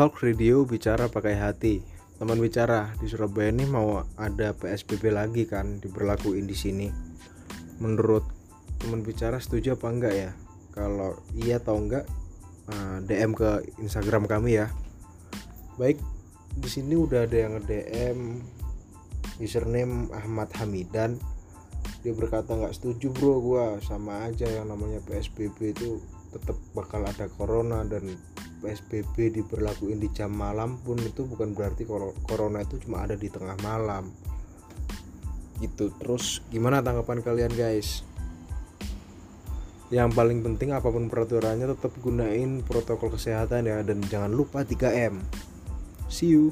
Talk Radio bicara pakai hati. Teman bicara di Surabaya ini mau ada PSBB lagi kan diberlakuin di sini. Menurut teman bicara setuju apa enggak ya? Kalau iya atau enggak eh, DM ke Instagram kami ya. Baik, di sini udah ada yang DM username Ahmad Hamidan dia berkata nggak setuju bro gua sama aja yang namanya PSBB itu tetap bakal ada corona dan PSBB diberlakuin di jam malam pun itu bukan berarti kalau corona itu cuma ada di tengah malam. Gitu. Terus gimana tanggapan kalian guys? Yang paling penting apa pun peraturannya tetap gunain protokol kesehatan ya dan jangan lupa 3M see you